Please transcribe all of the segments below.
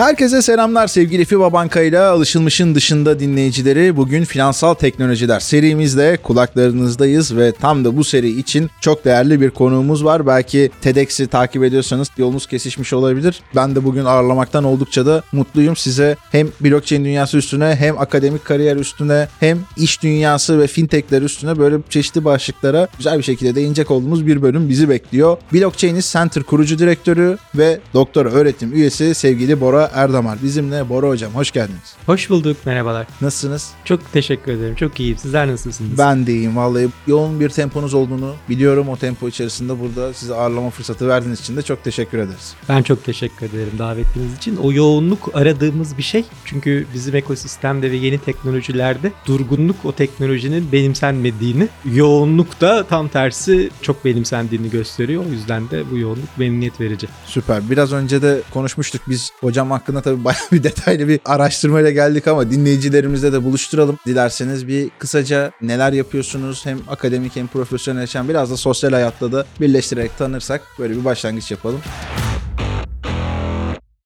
Herkese selamlar sevgili FIBA Banka ile alışılmışın dışında dinleyicileri. Bugün finansal teknolojiler serimizde kulaklarınızdayız ve tam da bu seri için çok değerli bir konuğumuz var. Belki TEDx'i takip ediyorsanız yolunuz kesişmiş olabilir. Ben de bugün ağırlamaktan oldukça da mutluyum. Size hem blockchain dünyası üstüne hem akademik kariyer üstüne hem iş dünyası ve fintechler üstüne böyle çeşitli başlıklara güzel bir şekilde değinecek olduğumuz bir bölüm bizi bekliyor. Blockchain'is Center kurucu direktörü ve doktor öğretim üyesi sevgili Bora Erdamar. Bizimle Bora Hocam hoş geldiniz. Hoş bulduk, merhabalar. Nasılsınız? Çok teşekkür ederim, çok iyiyim. Sizler nasılsınız? Ben de iyiyim vallahi. Yoğun bir temponuz olduğunu biliyorum. O tempo içerisinde burada size ağırlama fırsatı verdiğiniz için de çok teşekkür ederiz. Ben çok teşekkür ederim davetiniz için. O yoğunluk aradığımız bir şey. Çünkü bizim ekosistemde ve yeni teknolojilerde durgunluk o teknolojinin benimsenmediğini, yoğunluk da tam tersi çok benimsendiğini gösteriyor. O yüzden de bu yoğunluk memnuniyet verici. Süper. Biraz önce de konuşmuştuk. Biz hocam hakkında tabii bayağı bir detaylı bir araştırmayla geldik ama dinleyicilerimizle de buluşturalım. Dilerseniz bir kısaca neler yapıyorsunuz hem akademik hem profesyonel yaşam biraz da sosyal hayatta da birleştirerek tanırsak böyle bir başlangıç yapalım.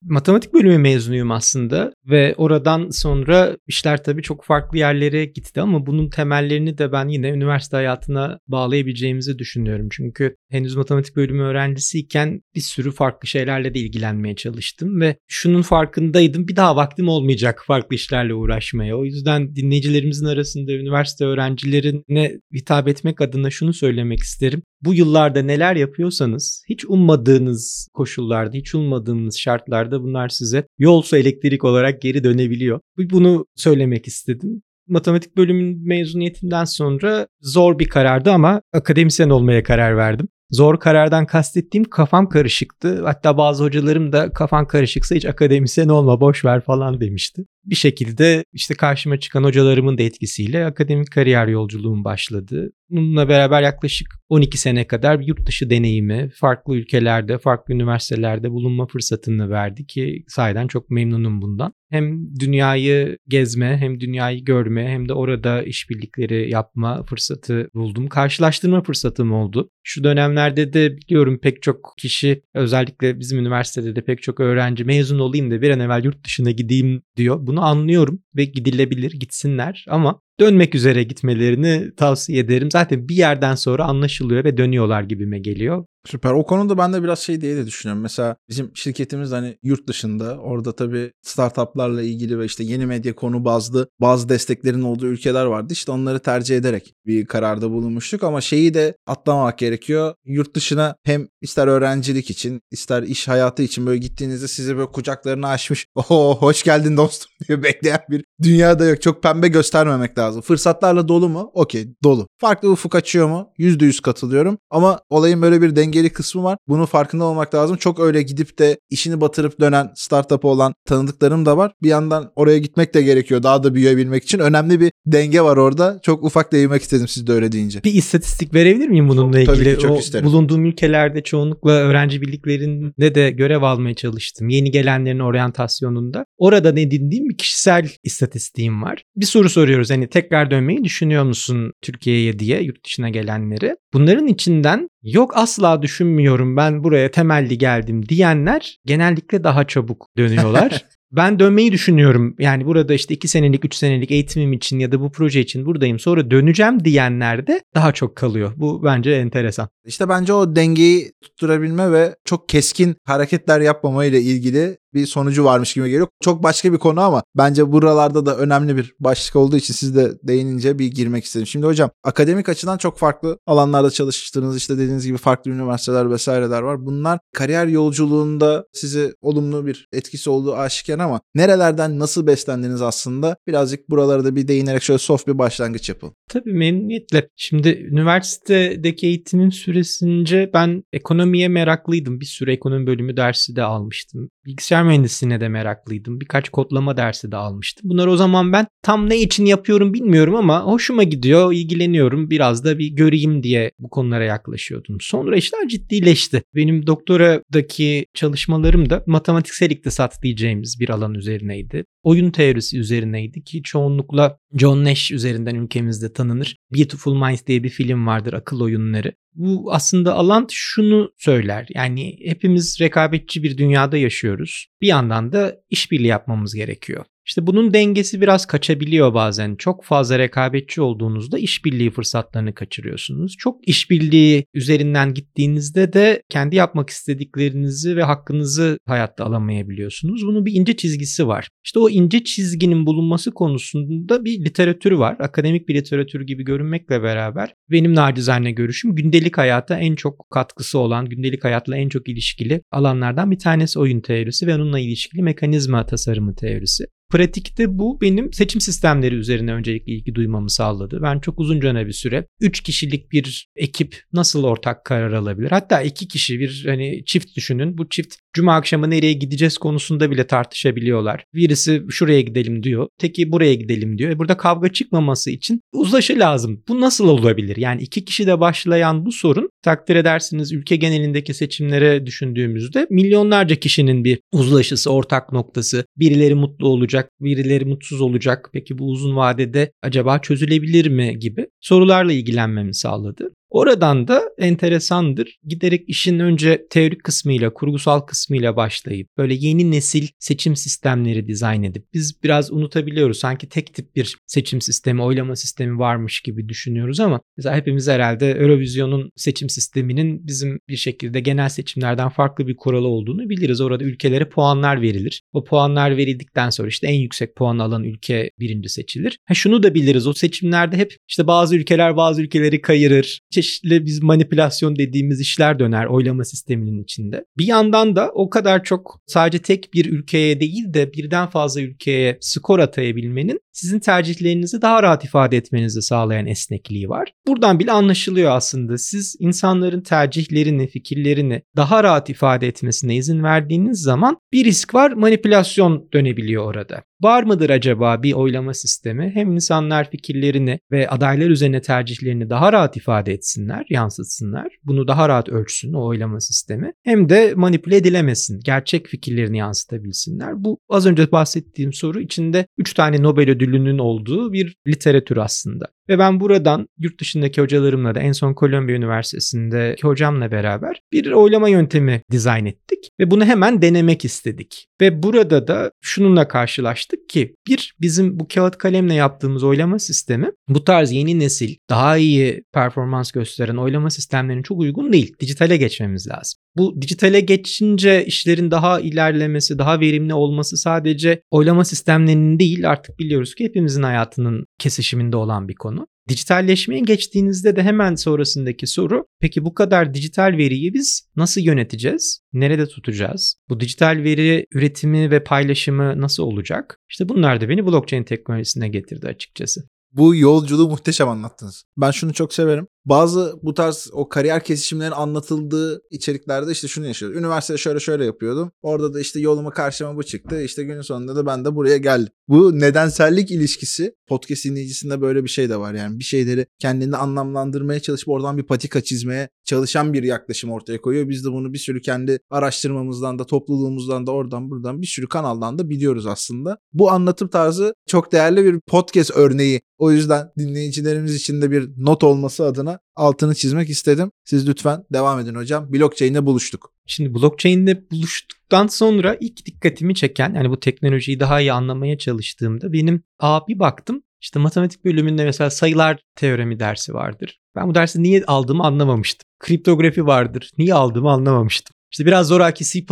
Matematik bölümü mezunuyum aslında ve oradan sonra işler tabii çok farklı yerlere gitti ama bunun temellerini de ben yine üniversite hayatına bağlayabileceğimizi düşünüyorum. Çünkü henüz matematik bölümü öğrencisiyken bir sürü farklı şeylerle de ilgilenmeye çalıştım ve şunun farkındaydım bir daha vaktim olmayacak farklı işlerle uğraşmaya. O yüzden dinleyicilerimizin arasında üniversite öğrencilerine hitap etmek adına şunu söylemek isterim. Bu yıllarda neler yapıyorsanız hiç ummadığınız koşullarda, hiç ummadığınız şartlarda bunlar size yolsa elektrik olarak geri dönebiliyor. Bunu söylemek istedim matematik bölümün mezuniyetinden sonra zor bir karardı ama akademisyen olmaya karar verdim. Zor karardan kastettiğim kafam karışıktı. Hatta bazı hocalarım da kafan karışıksa hiç akademisyen olma boş ver falan demişti. Bir şekilde işte karşıma çıkan hocalarımın da etkisiyle akademik kariyer yolculuğum başladı. Bununla beraber yaklaşık 12 sene kadar yurt dışı deneyimi, farklı ülkelerde, farklı üniversitelerde bulunma fırsatını verdi ki sayeden çok memnunum bundan. Hem dünyayı gezme, hem dünyayı görme, hem de orada işbirlikleri yapma fırsatı buldum. Karşılaştırma fırsatım oldu. Şu dönemlerde de biliyorum pek çok kişi özellikle bizim üniversitede de pek çok öğrenci mezun olayım da bir an evvel yurt dışına gideyim diyor. Bunu anlıyorum ve gidilebilir gitsinler ama dönmek üzere gitmelerini tavsiye ederim. Zaten bir yerden sonra anlaşılıyor ve dönüyorlar gibime geliyor. Süper. O konuda ben de biraz şey diye de düşünüyorum. Mesela bizim şirketimiz hani yurt dışında orada tabii startuplarla ilgili ve işte yeni medya konu bazlı bazı desteklerin olduğu ülkeler vardı. İşte onları tercih ederek bir kararda bulunmuştuk ama şeyi de atlamamak gerekiyor. Yurt dışına hem ister öğrencilik için ister iş hayatı için böyle gittiğinizde sizi böyle kucaklarını açmış oho hoş geldin dostum diye bekleyen bir dünyada yok. Çok pembe göstermemek lazım. Fırsatlarla dolu mu? Okey dolu. Farklı ufuk açıyor mu? %100 katılıyorum. Ama olayın böyle bir dengeli kısmı var. Bunun farkında olmak lazım. Çok öyle gidip de işini batırıp dönen startup olan tanıdıklarım da var. Bir yandan oraya gitmek de gerekiyor daha da büyüyebilmek için. Önemli bir denge var orada. Çok ufak değinmek istedim siz de öyle deyince. Bir istatistik verebilir miyim bununla Tabii ilgili? ki, çok o isterim. bulunduğum ülkelerde çoğunlukla öğrenci birliklerinde de görev almaya çalıştım. Yeni gelenlerin oryantasyonunda. Orada ne dinlediğim bir kişisel istatistiğim var. Bir soru soruyoruz hani tekrar dönmeyi düşünüyor musun Türkiye'ye diye yurt dışına gelenleri. Bunların içinden yok asla düşünmüyorum ben buraya temelli geldim diyenler genellikle daha çabuk dönüyorlar. Ben dönmeyi düşünüyorum. Yani burada işte 2 senelik, 3 senelik eğitimim için ya da bu proje için buradayım sonra döneceğim diyenler de daha çok kalıyor. Bu bence enteresan. İşte bence o dengeyi tutturabilme ve çok keskin hareketler yapmama ile ilgili bir sonucu varmış gibi geliyor. Çok başka bir konu ama bence buralarda da önemli bir başlık olduğu için siz de değinince bir girmek istedim. Şimdi hocam akademik açıdan çok farklı alanlarda çalıştığınız işte dediğiniz gibi farklı üniversiteler vesaireler var. Bunlar kariyer yolculuğunda sizi olumlu bir etkisi olduğu aşikar ama nerelerden nasıl beslendiniz aslında birazcık buralara da bir değinerek şöyle soft bir başlangıç yapalım. Tabii memnuniyetle. Şimdi üniversitedeki eğitimim süresince ben ekonomiye meraklıydım. Bir sürü ekonomi bölümü dersi de almıştım. Bilgisayar mühendisliğine de meraklıydım. Birkaç kodlama dersi de almıştım. Bunları o zaman ben tam ne için yapıyorum bilmiyorum ama hoşuma gidiyor, ilgileniyorum. Biraz da bir göreyim diye bu konulara yaklaşıyordum. Sonra işler ciddileşti. Benim doktoradaki çalışmalarım da matematiksel iktisat diyeceğimiz bir alan üzerineydi. Oyun teorisi üzerineydi ki çoğunlukla John Nash üzerinden ülkemizde tanınır. Beautiful Minds diye bir film vardır akıl oyunları. Bu aslında alan şunu söyler. Yani hepimiz rekabetçi bir dünyada yaşıyoruz. Bir yandan da işbirliği yapmamız gerekiyor. İşte bunun dengesi biraz kaçabiliyor bazen. Çok fazla rekabetçi olduğunuzda işbirliği fırsatlarını kaçırıyorsunuz. Çok işbirliği üzerinden gittiğinizde de kendi yapmak istediklerinizi ve hakkınızı hayatta alamayabiliyorsunuz. Bunun bir ince çizgisi var. İşte o ince çizginin bulunması konusunda bir literatür var. Akademik bir literatür gibi görünmekle beraber benim nacizane görüşüm gündelik hayata en çok katkısı olan, gündelik hayatla en çok ilişkili alanlardan bir tanesi oyun teorisi ve onunla ilişkili mekanizma tasarımı teorisi. Pratikte bu benim seçim sistemleri üzerine öncelikle ilgi duymamı sağladı. Ben çok uzunca bir süre 3 kişilik bir ekip nasıl ortak karar alabilir? Hatta 2 kişi bir hani çift düşünün. Bu çift cuma akşamı nereye gideceğiz konusunda bile tartışabiliyorlar. Birisi şuraya gidelim diyor. Teki buraya gidelim diyor. E burada kavga çıkmaması için uzlaşı lazım. Bu nasıl olabilir? Yani iki kişi de başlayan bu sorun takdir edersiniz ülke genelindeki seçimlere düşündüğümüzde milyonlarca kişinin bir uzlaşısı, ortak noktası. Birileri mutlu olacak, birileri mutsuz olacak. Peki bu uzun vadede acaba çözülebilir mi gibi sorularla ilgilenmemi sağladı. Oradan da enteresandır. Giderek işin önce teorik kısmıyla, kurgusal kısmıyla başlayıp böyle yeni nesil seçim sistemleri dizayn edip biz biraz unutabiliyoruz. Sanki tek tip bir seçim sistemi, oylama sistemi varmış gibi düşünüyoruz ama mesela hepimiz herhalde Eurovision'un seçim sisteminin bizim bir şekilde genel seçimlerden farklı bir kuralı olduğunu biliriz. Orada ülkelere puanlar verilir. O puanlar verildikten sonra işte en yüksek puan alan ülke birinci seçilir. Ha şunu da biliriz. O seçimlerde hep işte bazı ülkeler bazı ülkeleri kayırır çeşitli biz manipülasyon dediğimiz işler döner oylama sisteminin içinde. Bir yandan da o kadar çok sadece tek bir ülkeye değil de birden fazla ülkeye skor atayabilmenin sizin tercihlerinizi daha rahat ifade etmenizi sağlayan esnekliği var. Buradan bile anlaşılıyor aslında. Siz insanların tercihlerini, fikirlerini daha rahat ifade etmesine izin verdiğiniz zaman bir risk var, manipülasyon dönebiliyor orada. Var mıdır acaba bir oylama sistemi? Hem insanlar fikirlerini ve adaylar üzerine tercihlerini daha rahat ifade etsinler, yansıtsınlar. Bunu daha rahat ölçsün o oylama sistemi. Hem de manipüle edilemesin. Gerçek fikirlerini yansıtabilsinler. Bu az önce bahsettiğim soru içinde 3 tane Nobel ödülünün olduğu bir literatür aslında. Ve ben buradan yurt dışındaki hocalarımla da en son Kolombiya Üniversitesi'ndeki hocamla beraber bir oylama yöntemi dizayn ettik ve bunu hemen denemek istedik. Ve burada da şununla karşılaştık ki bir bizim bu kağıt kalemle yaptığımız oylama sistemi bu tarz yeni nesil daha iyi performans gösteren oylama sistemlerine çok uygun değil. Dijitale geçmemiz lazım. Bu dijitale geçince işlerin daha ilerlemesi, daha verimli olması sadece oylama sistemlerinin değil artık biliyoruz ki hepimizin hayatının kesişiminde olan bir konu. Dijitalleşmeye geçtiğinizde de hemen sonrasındaki soru peki bu kadar dijital veriyi biz nasıl yöneteceğiz? Nerede tutacağız? Bu dijital veri üretimi ve paylaşımı nasıl olacak? İşte bunlar da beni blockchain teknolojisine getirdi açıkçası. Bu yolculuğu muhteşem anlattınız. Ben şunu çok severim bazı bu tarz o kariyer kesişimlerin anlatıldığı içeriklerde işte şunu yaşıyoruz. Üniversitede şöyle şöyle yapıyordum. Orada da işte yoluma karşıma bu çıktı. İşte günün sonunda da ben de buraya geldim. Bu nedensellik ilişkisi podcast dinleyicisinde böyle bir şey de var. Yani bir şeyleri kendini anlamlandırmaya çalışıp oradan bir patika çizmeye çalışan bir yaklaşım ortaya koyuyor. Biz de bunu bir sürü kendi araştırmamızdan da topluluğumuzdan da oradan buradan bir sürü kanaldan da biliyoruz aslında. Bu anlatım tarzı çok değerli bir podcast örneği. O yüzden dinleyicilerimiz için de bir not olması adına altını çizmek istedim. Siz lütfen devam edin hocam. Blockchain'de buluştuk. Şimdi blockchain'de buluştuktan sonra ilk dikkatimi çeken yani bu teknolojiyi daha iyi anlamaya çalıştığımda benim abi baktım işte matematik bölümünde mesela sayılar teoremi dersi vardır. Ben bu dersi niye aldığımı anlamamıştım. Kriptografi vardır. Niye aldığımı anlamamıştım. İşte biraz zoraki C++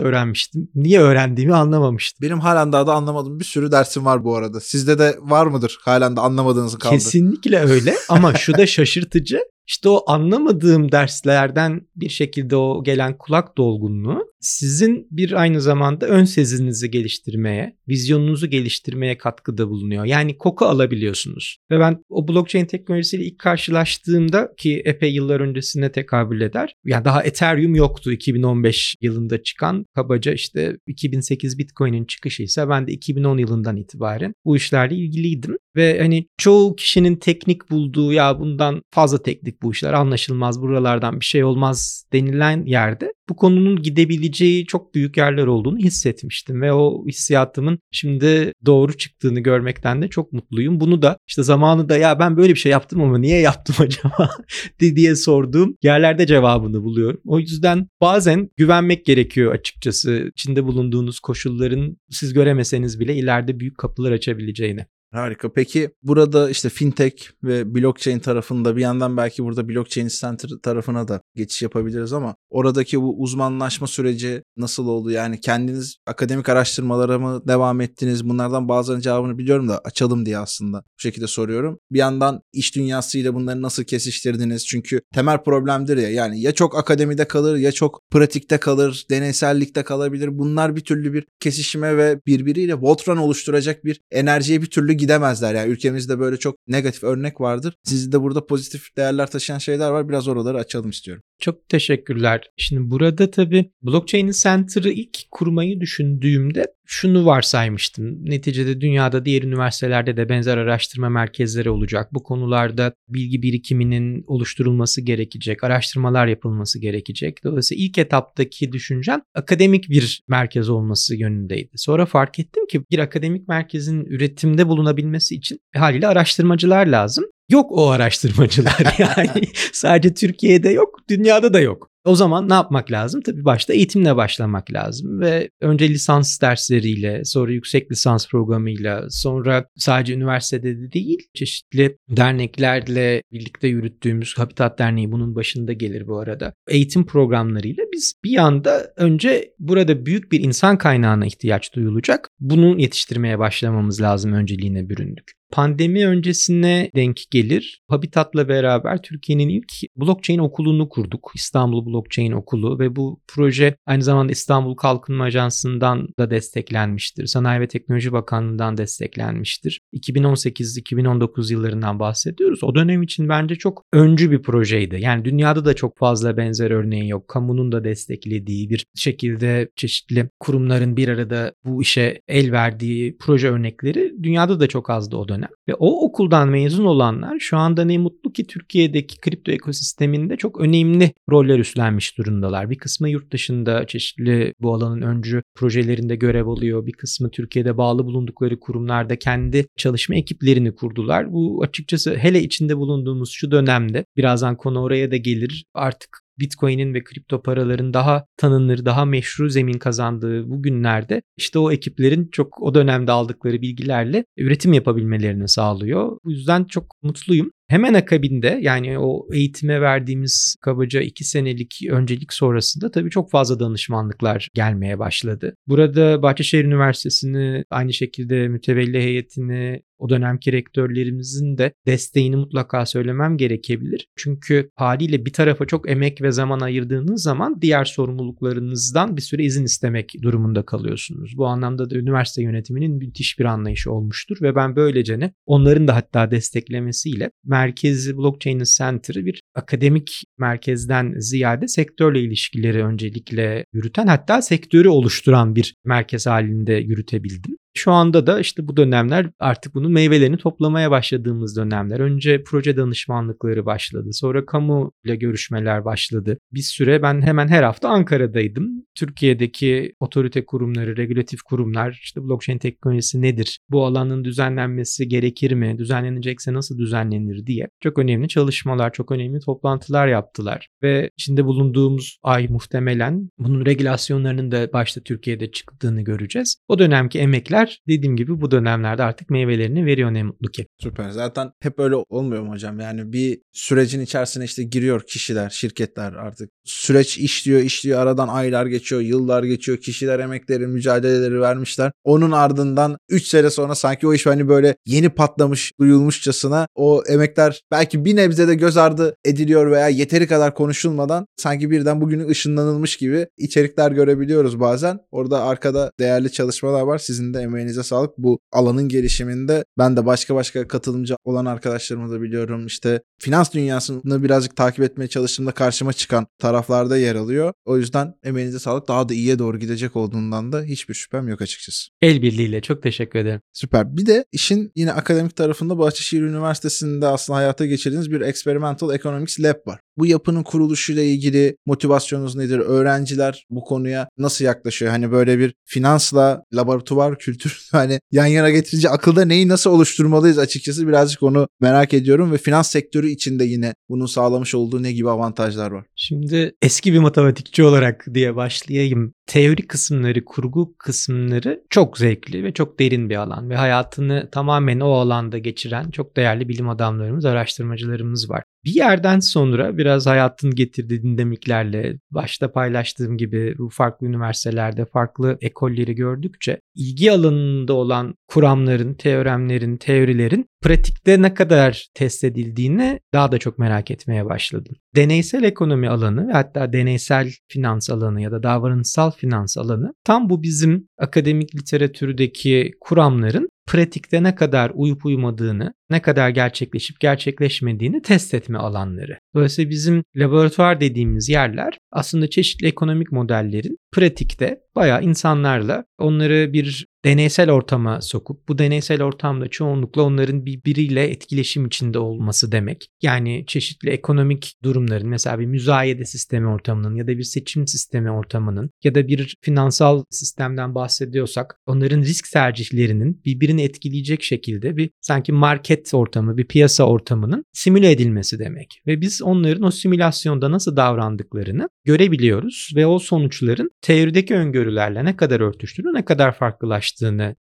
öğrenmiştim. Niye öğrendiğimi anlamamıştım. Benim halen daha da anlamadığım bir sürü dersim var bu arada. Sizde de var mıdır halen de anlamadığınız kaldı? Kesinlikle öyle ama şu da şaşırtıcı. İşte o anlamadığım derslerden bir şekilde o gelen kulak dolgunluğu sizin bir aynı zamanda ön sezinizi geliştirmeye, vizyonunuzu geliştirmeye katkıda bulunuyor. Yani koku alabiliyorsunuz. Ve ben o blockchain teknolojisiyle ilk karşılaştığımda ki epey yıllar öncesine tekabül eder. Yani daha Ethereum yoktu 2015 yılında çıkan. Kabaca işte 2008 Bitcoin'in çıkışı ise ben de 2010 yılından itibaren bu işlerle ilgiliydim. Ve hani çoğu kişinin teknik bulduğu ya bundan fazla teknik bu işler anlaşılmaz buralardan bir şey olmaz denilen yerde bu konunun gidebileceği çok büyük yerler olduğunu hissetmiştim ve o hissiyatımın şimdi doğru çıktığını görmekten de çok mutluyum. Bunu da işte zamanı da ya ben böyle bir şey yaptım ama niye yaptım acaba diye sorduğum yerlerde cevabını buluyorum. O yüzden bazen güvenmek gerekiyor açıkçası içinde bulunduğunuz koşulların siz göremeseniz bile ileride büyük kapılar açabileceğini. Harika. Peki burada işte fintech ve blockchain tarafında bir yandan belki burada blockchain center tarafına da geçiş yapabiliriz ama oradaki bu uzmanlaşma süreci nasıl oldu? Yani kendiniz akademik araştırmalara mı devam ettiniz? Bunlardan bazılarının cevabını biliyorum da açalım diye aslında bu şekilde soruyorum. Bir yandan iş dünyasıyla bunları nasıl kesiştirdiniz? Çünkü temel problemdir ya yani ya çok akademide kalır ya çok pratikte kalır, deneysellikte kalabilir. Bunlar bir türlü bir kesişime ve birbiriyle Voltron oluşturacak bir enerjiye bir türlü gidemezler. Yani ülkemizde böyle çok negatif örnek vardır. Sizde burada pozitif değerler taşıyan şeyler var. Biraz oraları açalım istiyorum. Çok teşekkürler. Şimdi burada tabii Blockchain Center'ı ilk kurmayı düşündüğümde şunu varsaymıştım. Neticede dünyada diğer üniversitelerde de benzer araştırma merkezleri olacak. Bu konularda bilgi birikiminin oluşturulması gerekecek, araştırmalar yapılması gerekecek. Dolayısıyla ilk etaptaki düşüncem akademik bir merkez olması yönündeydi. Sonra fark ettim ki bir akademik merkezin üretimde bulunabilmesi için haliyle araştırmacılar lazım. Yok o araştırmacılar yani sadece Türkiye'de yok dünyada da yok. O zaman ne yapmak lazım? Tabii başta eğitimle başlamak lazım ve önce lisans dersleriyle, sonra yüksek lisans programıyla, sonra sadece üniversitede de değil, çeşitli derneklerle birlikte yürüttüğümüz Habitat Derneği bunun başında gelir bu arada. Eğitim programlarıyla biz bir yanda önce burada büyük bir insan kaynağına ihtiyaç duyulacak. Bunu yetiştirmeye başlamamız lazım önceliğine büründük pandemi öncesine denk gelir. Habitat'la beraber Türkiye'nin ilk blockchain okulunu kurduk. İstanbul Blockchain Okulu ve bu proje aynı zamanda İstanbul Kalkınma Ajansı'ndan da desteklenmiştir. Sanayi ve Teknoloji Bakanlığı'ndan desteklenmiştir. 2018-2019 yıllarından bahsediyoruz. O dönem için bence çok öncü bir projeydi. Yani dünyada da çok fazla benzer örneği yok. Kamunun da desteklediği bir şekilde çeşitli kurumların bir arada bu işe el verdiği proje örnekleri dünyada da çok azdı o dönem dönem. Ve o okuldan mezun olanlar şu anda ne mutlu ki Türkiye'deki kripto ekosisteminde çok önemli roller üstlenmiş durumdalar. Bir kısmı yurt dışında çeşitli bu alanın öncü projelerinde görev alıyor. Bir kısmı Türkiye'de bağlı bulundukları kurumlarda kendi çalışma ekiplerini kurdular. Bu açıkçası hele içinde bulunduğumuz şu dönemde birazdan konu oraya da gelir. Artık Bitcoin'in ve kripto paraların daha tanınır, daha meşru zemin kazandığı bu günlerde işte o ekiplerin çok o dönemde aldıkları bilgilerle üretim yapabilmelerini sağlıyor. Bu yüzden çok mutluyum. Hemen akabinde yani o eğitime verdiğimiz kabaca iki senelik öncelik sonrasında tabii çok fazla danışmanlıklar gelmeye başladı. Burada Bahçeşehir Üniversitesi'ni aynı şekilde mütevelli heyetini o dönemki rektörlerimizin de desteğini mutlaka söylemem gerekebilir. Çünkü haliyle bir tarafa çok emek ve zaman ayırdığınız zaman diğer sorumluluklarınızdan bir süre izin istemek durumunda kalıyorsunuz. Bu anlamda da üniversite yönetiminin müthiş bir anlayışı olmuştur ve ben böylece ne onların da hatta desteklemesiyle merkezi Blockchain Center'ı bir akademik merkezden ziyade sektörle ilişkileri öncelikle yürüten hatta sektörü oluşturan bir merkez halinde yürütebildim. Şu anda da işte bu dönemler artık bunun meyvelerini toplamaya başladığımız dönemler. Önce proje danışmanlıkları başladı. Sonra kamu ile görüşmeler başladı. Bir süre ben hemen her hafta Ankara'daydım. Türkiye'deki otorite kurumları, regülatif kurumlar, işte blockchain teknolojisi nedir? Bu alanın düzenlenmesi gerekir mi? Düzenlenecekse nasıl düzenlenir diye çok önemli çalışmalar, çok önemli toplantılar yaptılar. Ve içinde bulunduğumuz ay muhtemelen bunun regülasyonlarının da başta Türkiye'de çıktığını göreceğiz. O dönemki emekler emekler dediğim gibi bu dönemlerde artık meyvelerini veriyor ne mutlu ki. Süper. Zaten hep öyle olmuyor mu hocam? Yani bir sürecin içerisine işte giriyor kişiler, şirketler artık. Süreç işliyor, işliyor. Aradan aylar geçiyor, yıllar geçiyor. Kişiler emekleri, mücadeleleri vermişler. Onun ardından 3 sene sonra sanki o iş hani böyle yeni patlamış, duyulmuşçasına o emekler belki bir nebze de göz ardı ediliyor veya yeteri kadar konuşulmadan sanki birden bugünü ışınlanılmış gibi içerikler görebiliyoruz bazen. Orada arkada değerli çalışmalar var. Sizin de emeğinize sağlık. Bu alanın gelişiminde ben de başka başka katılımcı olan arkadaşlarımı da biliyorum. İşte finans dünyasını birazcık takip etmeye çalıştığımda karşıma çıkan taraflarda yer alıyor. O yüzden emeğinize sağlık. Daha da iyiye doğru gidecek olduğundan da hiçbir şüphem yok açıkçası. El birliğiyle çok teşekkür ederim. Süper. Bir de işin yine akademik tarafında Bahçeşehir Üniversitesi'nde aslında hayata geçirdiğiniz bir Experimental Economics Lab var. Bu yapının kuruluşuyla ilgili motivasyonunuz nedir? Öğrenciler bu konuya nasıl yaklaşıyor? Hani böyle bir finansla laboratuvar kültürü hani yan yana getirince akılda neyi nasıl oluşturmalıyız açıkçası birazcık onu merak ediyorum ve finans sektörü içinde yine bunun sağlamış olduğu ne gibi avantajlar var? Şimdi eski bir matematikçi olarak diye başlayayım. Teori kısımları, kurgu kısımları çok zevkli ve çok derin bir alan ve hayatını tamamen o alanda geçiren çok değerli bilim adamlarımız, araştırmacılarımız var. Bir yerden sonra biraz hayatın getirdiği dinamiklerle başta paylaştığım gibi bu farklı üniversitelerde farklı ekolleri gördükçe ilgi alanında olan kuramların, teoremlerin, teorilerin pratikte ne kadar test edildiğini daha da çok merak etmeye başladım. Deneysel ekonomi alanı ve hatta deneysel finans alanı ya da davranışsal finans alanı tam bu bizim akademik literatürdeki kuramların pratikte ne kadar uyup uymadığını, ne kadar gerçekleşip gerçekleşmediğini test etme alanları. Dolayısıyla bizim laboratuvar dediğimiz yerler aslında çeşitli ekonomik modellerin pratikte bayağı insanlarla onları bir deneysel ortama sokup bu deneysel ortamda çoğunlukla onların birbiriyle etkileşim içinde olması demek. Yani çeşitli ekonomik durumların mesela bir müzayede sistemi ortamının ya da bir seçim sistemi ortamının ya da bir finansal sistemden bahsediyorsak onların risk tercihlerinin birbirini etkileyecek şekilde bir sanki market ortamı, bir piyasa ortamının simüle edilmesi demek. Ve biz onların o simülasyonda nasıl davrandıklarını görebiliyoruz ve o sonuçların teorideki öngörülerle ne kadar örtüştüğünü, ne kadar farklılaştığını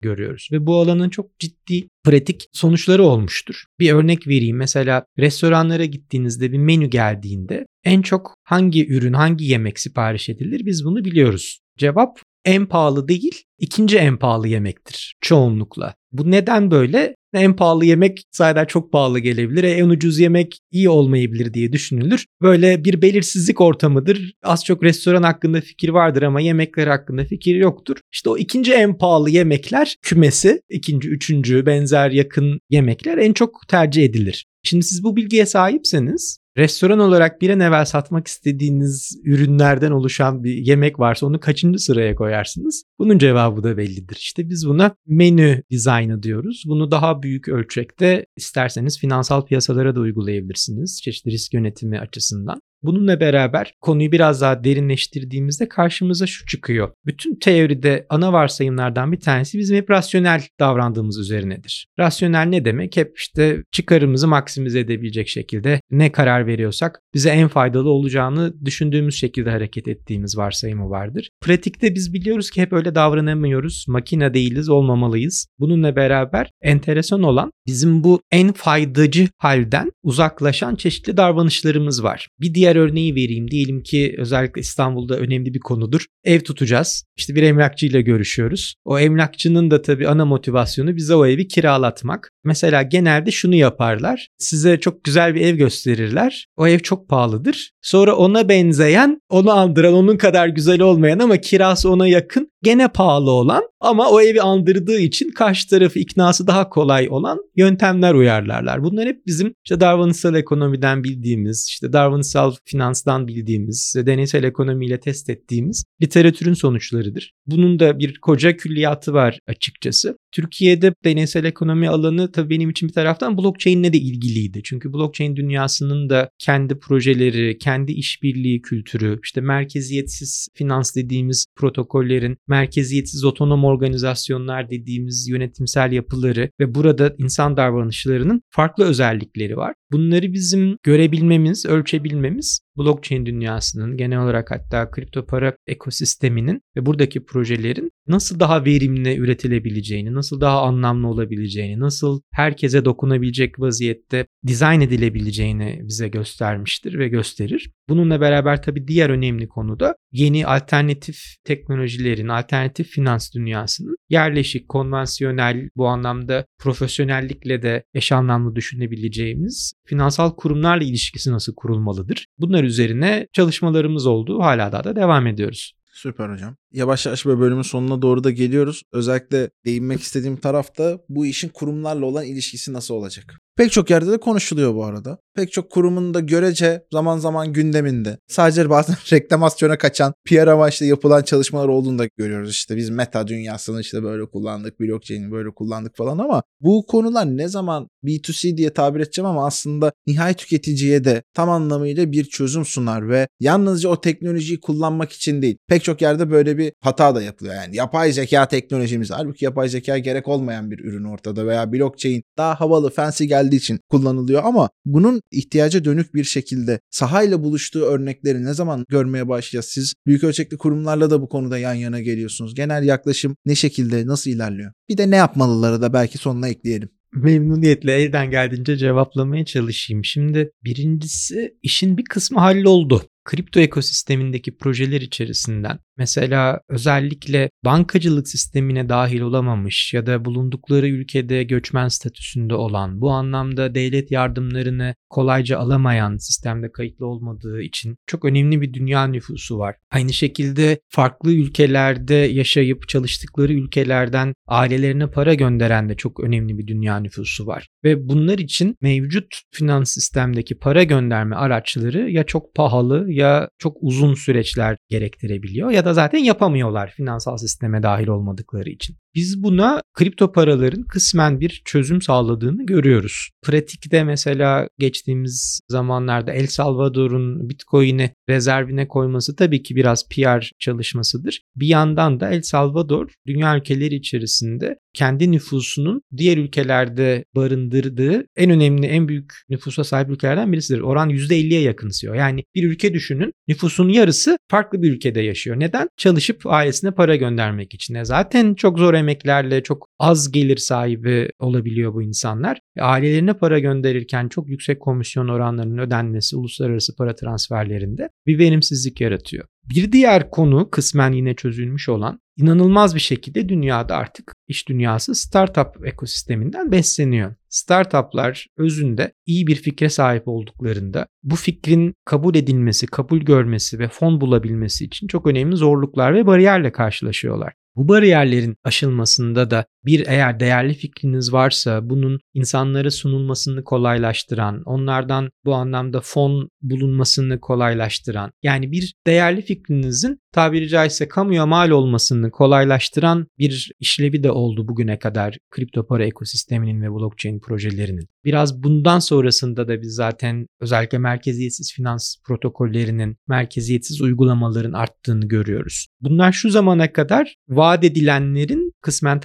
görüyoruz. Ve bu alanın çok ciddi pratik sonuçları olmuştur. Bir örnek vereyim. Mesela restoranlara gittiğinizde bir menü geldiğinde en çok hangi ürün, hangi yemek sipariş edilir biz bunu biliyoruz. Cevap en pahalı değil, ikinci en pahalı yemektir çoğunlukla. Bu neden böyle? En pahalı yemek sayeden çok pahalı gelebilir. E, en ucuz yemek iyi olmayabilir diye düşünülür. Böyle bir belirsizlik ortamıdır. Az çok restoran hakkında fikir vardır ama yemekler hakkında fikir yoktur. İşte o ikinci en pahalı yemekler kümesi, ikinci, üçüncü benzer yakın yemekler en çok tercih edilir. Şimdi siz bu bilgiye sahipseniz restoran olarak bir an evvel satmak istediğiniz ürünlerden oluşan bir yemek varsa onu kaçıncı sıraya koyarsınız? Bunun cevabı da bellidir. İşte biz buna menü dizaynı diyoruz. Bunu daha büyük ölçekte isterseniz finansal piyasalara da uygulayabilirsiniz. Çeşitli risk yönetimi açısından. Bununla beraber konuyu biraz daha derinleştirdiğimizde karşımıza şu çıkıyor. Bütün teoride ana varsayımlardan bir tanesi bizim hep rasyonel davrandığımız üzerinedir. Rasyonel ne demek? Hep işte çıkarımızı maksimize edebilecek şekilde ne karar veriyorsak bize en faydalı olacağını düşündüğümüz şekilde hareket ettiğimiz varsayımı vardır. Pratikte biz biliyoruz ki hep öyle davranamıyoruz. Makine değiliz, olmamalıyız. Bununla beraber enteresan olan bizim bu en faydacı halden uzaklaşan çeşitli davranışlarımız var. Bir diğer örneği vereyim. Diyelim ki özellikle İstanbul'da önemli bir konudur. Ev tutacağız. İşte bir emlakçıyla görüşüyoruz. O emlakçının da tabii ana motivasyonu bize o evi kiralatmak. Mesela genelde şunu yaparlar. Size çok güzel bir ev gösterirler. O ev çok pahalıdır. Sonra ona benzeyen, onu andıran, onun kadar güzel olmayan ama kirası ona yakın gene pahalı olan ama o evi andırdığı için karşı tarafı iknası daha kolay olan yöntemler uyarlarlar. Bunlar hep bizim işte davranışsal ekonomiden bildiğimiz, işte davranışsal finanstan bildiğimiz, deneysel ekonomiyle test ettiğimiz literatürün sonuçlarıdır. Bunun da bir koca külliyatı var açıkçası. Türkiye'de deneysel ekonomi alanı tabii benim için bir taraftan blockchain'le de ilgiliydi. Çünkü blockchain dünyasının da kendi projeleri, kendi işbirliği kültürü, işte merkeziyetsiz finans dediğimiz protokollerin, merkeziyetsiz otonom organizasyonlar dediğimiz yönetimsel yapıları ve burada insan davranışlarının farklı özellikleri var. Bunları bizim görebilmemiz, ölçebilmemiz blockchain dünyasının genel olarak hatta kripto para ekosisteminin ve buradaki projelerin nasıl daha verimli üretilebileceğini, nasıl daha anlamlı olabileceğini, nasıl herkese dokunabilecek vaziyette dizayn edilebileceğini bize göstermiştir ve gösterir. Bununla beraber tabii diğer önemli konu da yeni alternatif teknolojilerin, alternatif finans dünyasının yerleşik, konvansiyonel bu anlamda profesyonellikle de eş anlamlı düşünebileceğimiz finansal kurumlarla ilişkisi nasıl kurulmalıdır? Bunlar üzerine çalışmalarımız oldu. Hala daha da devam ediyoruz. Süper hocam. Yavaş yavaş böyle bölümün sonuna doğru da geliyoruz. Özellikle değinmek istediğim tarafta bu işin kurumlarla olan ilişkisi nasıl olacak? Pek çok yerde de konuşuluyor bu arada. Pek çok kurumun da görece zaman zaman gündeminde. Sadece bazen reklamasyona kaçan PR amaçlı yapılan çalışmalar olduğunu da görüyoruz. İşte biz meta dünyasını işte böyle kullandık, blockchain'i böyle kullandık falan ama bu konular ne zaman B2C diye tabir edeceğim ama aslında nihai tüketiciye de tam anlamıyla bir çözüm sunar ve yalnızca o teknolojiyi kullanmak için değil. Pek çok yerde böyle bir hata da yapılıyor. Yani yapay zeka teknolojimiz halbuki yapay zeka gerek olmayan bir ürün ortada veya blockchain daha havalı, fancy geldiği için kullanılıyor ama bunun ihtiyaca dönük bir şekilde sahayla buluştuğu örnekleri ne zaman görmeye başlayacağız? Siz büyük ölçekli kurumlarla da bu konuda yan yana geliyorsunuz. Genel yaklaşım ne şekilde, nasıl ilerliyor? Bir de ne yapmalıları da belki sonuna ekleyelim memnuniyetle elden geldiğince cevaplamaya çalışayım. Şimdi birincisi işin bir kısmı halloldu kripto ekosistemindeki projeler içerisinden mesela özellikle bankacılık sistemine dahil olamamış ya da bulundukları ülkede göçmen statüsünde olan bu anlamda devlet yardımlarını kolayca alamayan sistemde kayıtlı olmadığı için çok önemli bir dünya nüfusu var. Aynı şekilde farklı ülkelerde yaşayıp çalıştıkları ülkelerden ailelerine para gönderen de çok önemli bir dünya nüfusu var. Ve bunlar için mevcut finans sistemdeki para gönderme araçları ya çok pahalı ya çok uzun süreçler gerektirebiliyor ya da zaten yapamıyorlar finansal sisteme dahil olmadıkları için. Biz buna kripto paraların kısmen bir çözüm sağladığını görüyoruz. Pratikte mesela geçtiğimiz zamanlarda El Salvador'un Bitcoin'i rezervine koyması tabii ki biraz PR çalışmasıdır. Bir yandan da El Salvador dünya ülkeleri içerisinde kendi nüfusunun diğer ülkelerde barındırdığı en önemli, en büyük nüfusa sahip ülkelerden birisidir. Oran %50'ye yakınsıyor. Yani bir ülke düşünün nüfusun yarısı farklı bir ülkede yaşıyor. Neden? Çalışıp ailesine para göndermek için. E zaten çok zor emeklerle çok az gelir sahibi olabiliyor bu insanlar. Ailelerine para gönderirken çok yüksek komisyon oranlarının ödenmesi uluslararası para transferlerinde bir verimsizlik yaratıyor. Bir diğer konu kısmen yine çözülmüş olan inanılmaz bir şekilde dünyada artık iş dünyası startup ekosisteminden besleniyor. Startuplar özünde iyi bir fikre sahip olduklarında bu fikrin kabul edilmesi, kabul görmesi ve fon bulabilmesi için çok önemli zorluklar ve bariyerle karşılaşıyorlar. Bu bariyerlerin aşılmasında da bir eğer değerli fikriniz varsa bunun insanlara sunulmasını kolaylaştıran, onlardan bu anlamda fon bulunmasını kolaylaştıran, yani bir değerli fikrinizin tabiri caizse kamuya mal olmasını kolaylaştıran bir işlevi de oldu bugüne kadar kripto para ekosisteminin ve blockchain projelerinin. Biraz bundan sonrasında da biz zaten özellikle merkeziyetsiz finans protokollerinin, merkeziyetsiz uygulamaların arttığını görüyoruz. Bunlar şu zamana kadar vaat edilenlerin kısmen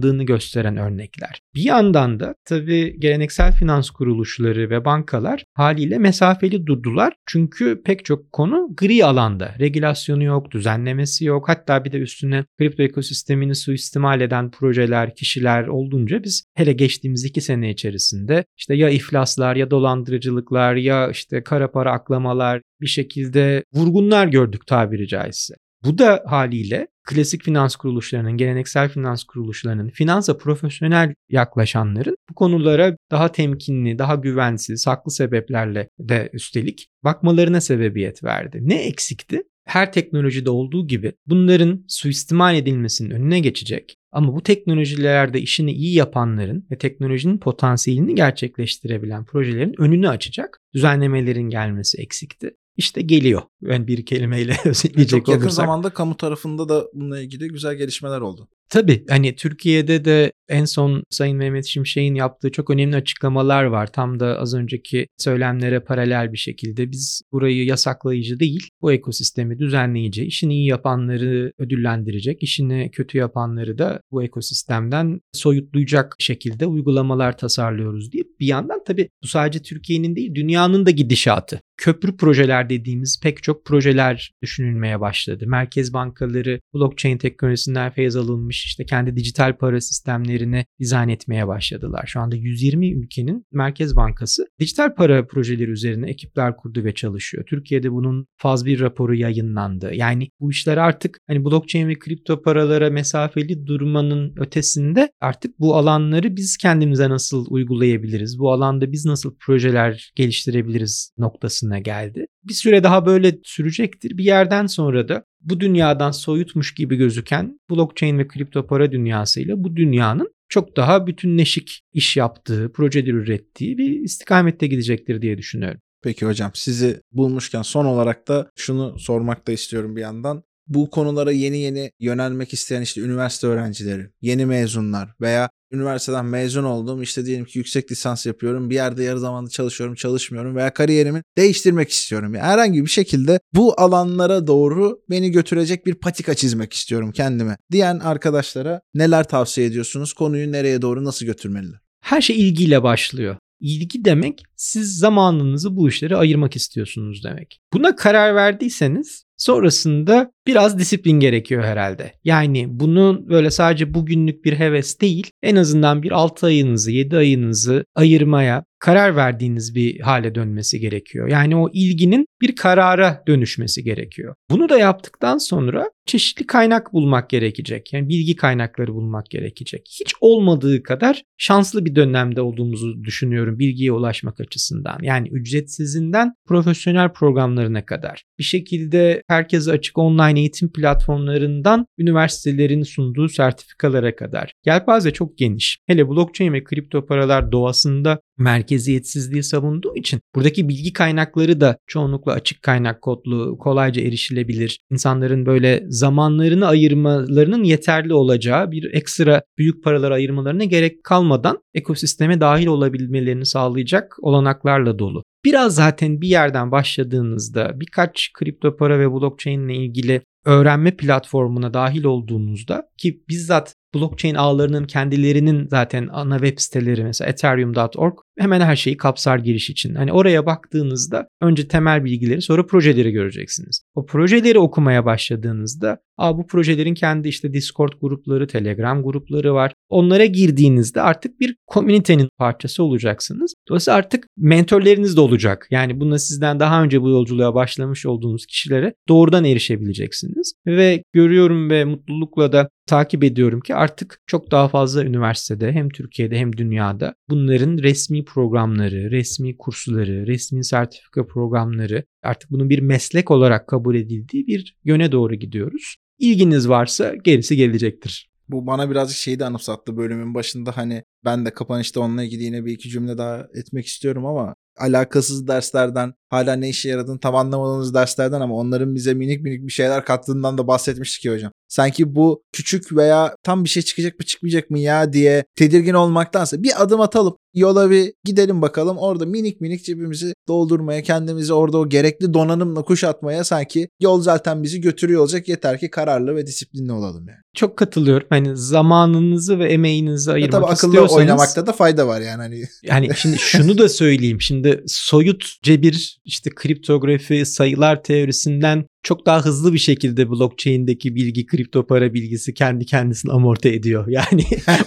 tamamlandığını gösteren örnekler. Bir yandan da tabii geleneksel finans kuruluşları ve bankalar haliyle mesafeli durdular. Çünkü pek çok konu gri alanda. Regülasyonu yok, düzenlemesi yok. Hatta bir de üstüne kripto ekosistemini suistimal eden projeler, kişiler olduğunca biz hele geçtiğimiz iki sene içerisinde işte ya iflaslar ya dolandırıcılıklar ya işte kara para aklamalar bir şekilde vurgunlar gördük tabiri caizse. Bu da haliyle klasik finans kuruluşlarının, geleneksel finans kuruluşlarının, finansa profesyonel yaklaşanların bu konulara daha temkinli, daha güvensiz, haklı sebeplerle de üstelik bakmalarına sebebiyet verdi. Ne eksikti? Her teknolojide olduğu gibi bunların suistimal edilmesinin önüne geçecek ama bu teknolojilerde işini iyi yapanların ve teknolojinin potansiyelini gerçekleştirebilen projelerin önünü açacak düzenlemelerin gelmesi eksikti işte geliyor. Yani bir kelimeyle özetleyecek Çok yakın olursak. zamanda kamu tarafında da bununla ilgili güzel gelişmeler oldu. Tabii hani Türkiye'de de en son Sayın Mehmet Şimşek'in yaptığı çok önemli açıklamalar var. Tam da az önceki söylemlere paralel bir şekilde biz burayı yasaklayıcı değil, bu ekosistemi düzenleyici, işini iyi yapanları ödüllendirecek, işini kötü yapanları da bu ekosistemden soyutlayacak şekilde uygulamalar tasarlıyoruz diye. Bir yandan tabii bu sadece Türkiye'nin değil, dünyanın da gidişatı. Köprü projeler dediğimiz pek çok projeler düşünülmeye başladı. Merkez bankaları blockchain teknolojisinden feyz alınmış işte kendi dijital para sistemlerini dizayn etmeye başladılar. Şu anda 120 ülkenin Merkez Bankası dijital para projeleri üzerine ekipler kurdu ve çalışıyor. Türkiye'de bunun faz bir raporu yayınlandı. Yani bu işler artık hani blockchain ve kripto paralara mesafeli durmanın ötesinde artık bu alanları biz kendimize nasıl uygulayabiliriz? Bu alanda biz nasıl projeler geliştirebiliriz noktasına geldi. Bir süre daha böyle sürecektir. Bir yerden sonra da bu dünyadan soyutmuş gibi gözüken blockchain ve kripto para dünyasıyla bu dünyanın çok daha bütünleşik iş yaptığı, projeler ürettiği bir istikamette gidecektir diye düşünüyorum. Peki hocam sizi bulmuşken son olarak da şunu sormak da istiyorum bir yandan. Bu konulara yeni yeni yönelmek isteyen işte üniversite öğrencileri, yeni mezunlar veya üniversiteden mezun oldum işte diyelim ki yüksek lisans yapıyorum bir yerde yarı zamanlı çalışıyorum çalışmıyorum veya kariyerimi değiştirmek istiyorum. Yani herhangi bir şekilde bu alanlara doğru beni götürecek bir patika çizmek istiyorum kendime diyen arkadaşlara neler tavsiye ediyorsunuz? Konuyu nereye doğru nasıl götürmeliler? Her şey ilgiyle başlıyor. İlgi demek siz zamanınızı bu işlere ayırmak istiyorsunuz demek. Buna karar verdiyseniz sonrasında biraz disiplin gerekiyor herhalde. Yani bunun böyle sadece bugünlük bir heves değil en azından bir 6 ayınızı 7 ayınızı ayırmaya karar verdiğiniz bir hale dönmesi gerekiyor. Yani o ilginin bir karara dönüşmesi gerekiyor. Bunu da yaptıktan sonra çeşitli kaynak bulmak gerekecek. Yani bilgi kaynakları bulmak gerekecek. Hiç olmadığı kadar şanslı bir dönemde olduğumuzu düşünüyorum bilgiye ulaşmak açısından. Yani ücretsizinden profesyonel programlarına kadar. Bir şekilde herkese açık online eğitim platformlarından üniversitelerin sunduğu sertifikalara kadar. Yelpaze çok geniş. Hele blockchain ve kripto paralar doğasında merkeziyetsizliği savunduğu için buradaki bilgi kaynakları da çoğunlukla açık kaynak kodlu, kolayca erişilebilir. İnsanların böyle zamanlarını ayırmalarının yeterli olacağı bir ekstra büyük paralar ayırmalarına gerek kalmadan ekosisteme dahil olabilmelerini sağlayacak olanaklarla dolu. Biraz zaten bir yerden başladığınızda birkaç kripto para ve blockchain ile ilgili öğrenme platformuna dahil olduğunuzda ki bizzat blockchain ağlarının kendilerinin zaten ana web siteleri mesela ethereum.org hemen her şeyi kapsar giriş için. Hani oraya baktığınızda önce temel bilgileri sonra projeleri göreceksiniz. O projeleri okumaya başladığınızda Aa, bu projelerin kendi işte Discord grupları, Telegram grupları var. Onlara girdiğinizde artık bir komünitenin parçası olacaksınız. Dolayısıyla artık mentorlarınız da olacak. Yani buna sizden daha önce bu yolculuğa başlamış olduğunuz kişilere doğrudan erişebileceksiniz. Ve görüyorum ve mutlulukla da takip ediyorum ki artık çok daha fazla üniversitede hem Türkiye'de hem dünyada bunların resmi programları, resmi kursları, resmi sertifika programları artık bunun bir meslek olarak kabul edildiği bir yöne doğru gidiyoruz. İlginiz varsa gerisi gelecektir. Bu bana birazcık şeyi de anımsattı bölümün başında hani ben de kapanışta onunla ilgili yine bir iki cümle daha etmek istiyorum ama alakasız derslerden hala ne işe yaradığını tam anlamadığımız derslerden ama onların bize minik minik bir şeyler kattığından da bahsetmiştik ya hocam. Sanki bu küçük veya tam bir şey çıkacak mı çıkmayacak mı ya diye tedirgin olmaktansa bir adım atalım. Yola bir gidelim bakalım. Orada minik minik cebimizi doldurmaya, kendimizi orada o gerekli donanımla kuşatmaya sanki yol zaten bizi götürüyor olacak. Yeter ki kararlı ve disiplinli olalım yani. Çok katılıyorum. Hani zamanınızı ve emeğinizi ayırmak tabii akıllı istiyorsanız. oynamakta da fayda var yani. Hani Yani şimdi şunu da söyleyeyim. Şimdi soyut cebir işte kriptografi, sayılar teorisinden çok daha hızlı bir şekilde blockchain'deki bilgi, kripto para bilgisi kendi kendisini amorti ediyor. Yani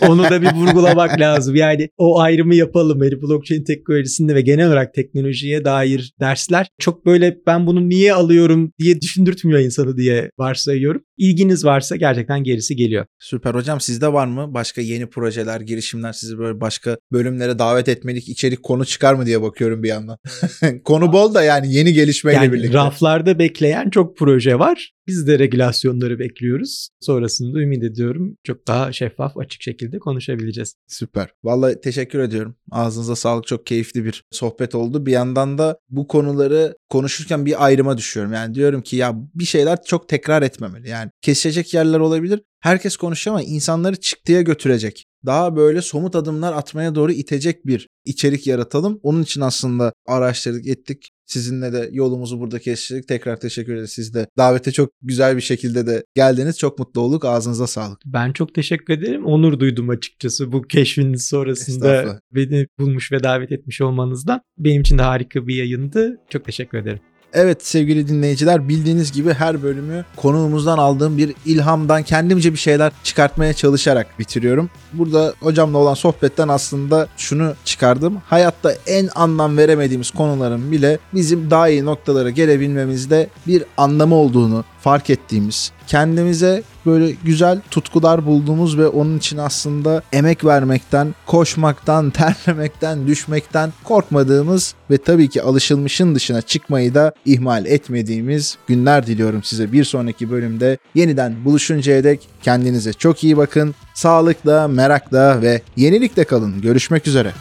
onu da bir vurgulamak lazım. Yani o ayrımı yapalım. Yani blockchain teknolojisinde ve genel olarak teknolojiye dair dersler çok böyle ben bunu niye alıyorum diye düşündürtmüyor insanı diye varsayıyorum. İlginiz varsa gerçekten gerisi geliyor. Süper hocam sizde var mı başka yeni projeler, girişimler sizi böyle başka bölümlere davet etmelik içerik konu çıkar mı diye bakıyorum bir yandan. konu bol da yani yeni gelişmeyle Yani birlikte. raflarda bekleyen çok proje var. Biz de regülasyonları bekliyoruz. Sonrasında ümit ediyorum çok daha şeffaf, açık şekilde konuşabileceğiz. Süper. Vallahi teşekkür ediyorum. Ağzınıza sağlık. Çok keyifli bir sohbet oldu. Bir yandan da bu konuları konuşurken bir ayrıma düşüyorum. Yani diyorum ki ya bir şeyler çok tekrar etmemeli. Yani kesecek yerler olabilir. Herkes konuşuyor ama insanları çıktıya götürecek. Daha böyle somut adımlar atmaya doğru itecek bir içerik yaratalım. Onun için aslında araştırdık, ettik. Sizinle de yolumuzu burada kestik. Tekrar teşekkür ederiz. Siz de davete çok güzel bir şekilde de geldiniz. Çok mutlu olduk. Ağzınıza sağlık. Ben çok teşekkür ederim. Onur duydum açıkçası bu keşfiniz sonrasında beni bulmuş ve davet etmiş olmanızdan. Benim için de harika bir yayındı. Çok teşekkür ederim. Evet sevgili dinleyiciler bildiğiniz gibi her bölümü konuğumuzdan aldığım bir ilhamdan kendimce bir şeyler çıkartmaya çalışarak bitiriyorum. Burada hocamla olan sohbetten aslında şunu çıkardım. Hayatta en anlam veremediğimiz konuların bile bizim daha iyi noktalara gelebilmemizde bir anlamı olduğunu fark ettiğimiz kendimize böyle güzel tutkular bulduğumuz ve onun için aslında emek vermekten, koşmaktan, terlemekten, düşmekten korkmadığımız ve tabii ki alışılmışın dışına çıkmayı da ihmal etmediğimiz günler diliyorum size. Bir sonraki bölümde yeniden buluşuncaya dek kendinize çok iyi bakın. Sağlıkla, merakla ve yenilikle kalın. Görüşmek üzere.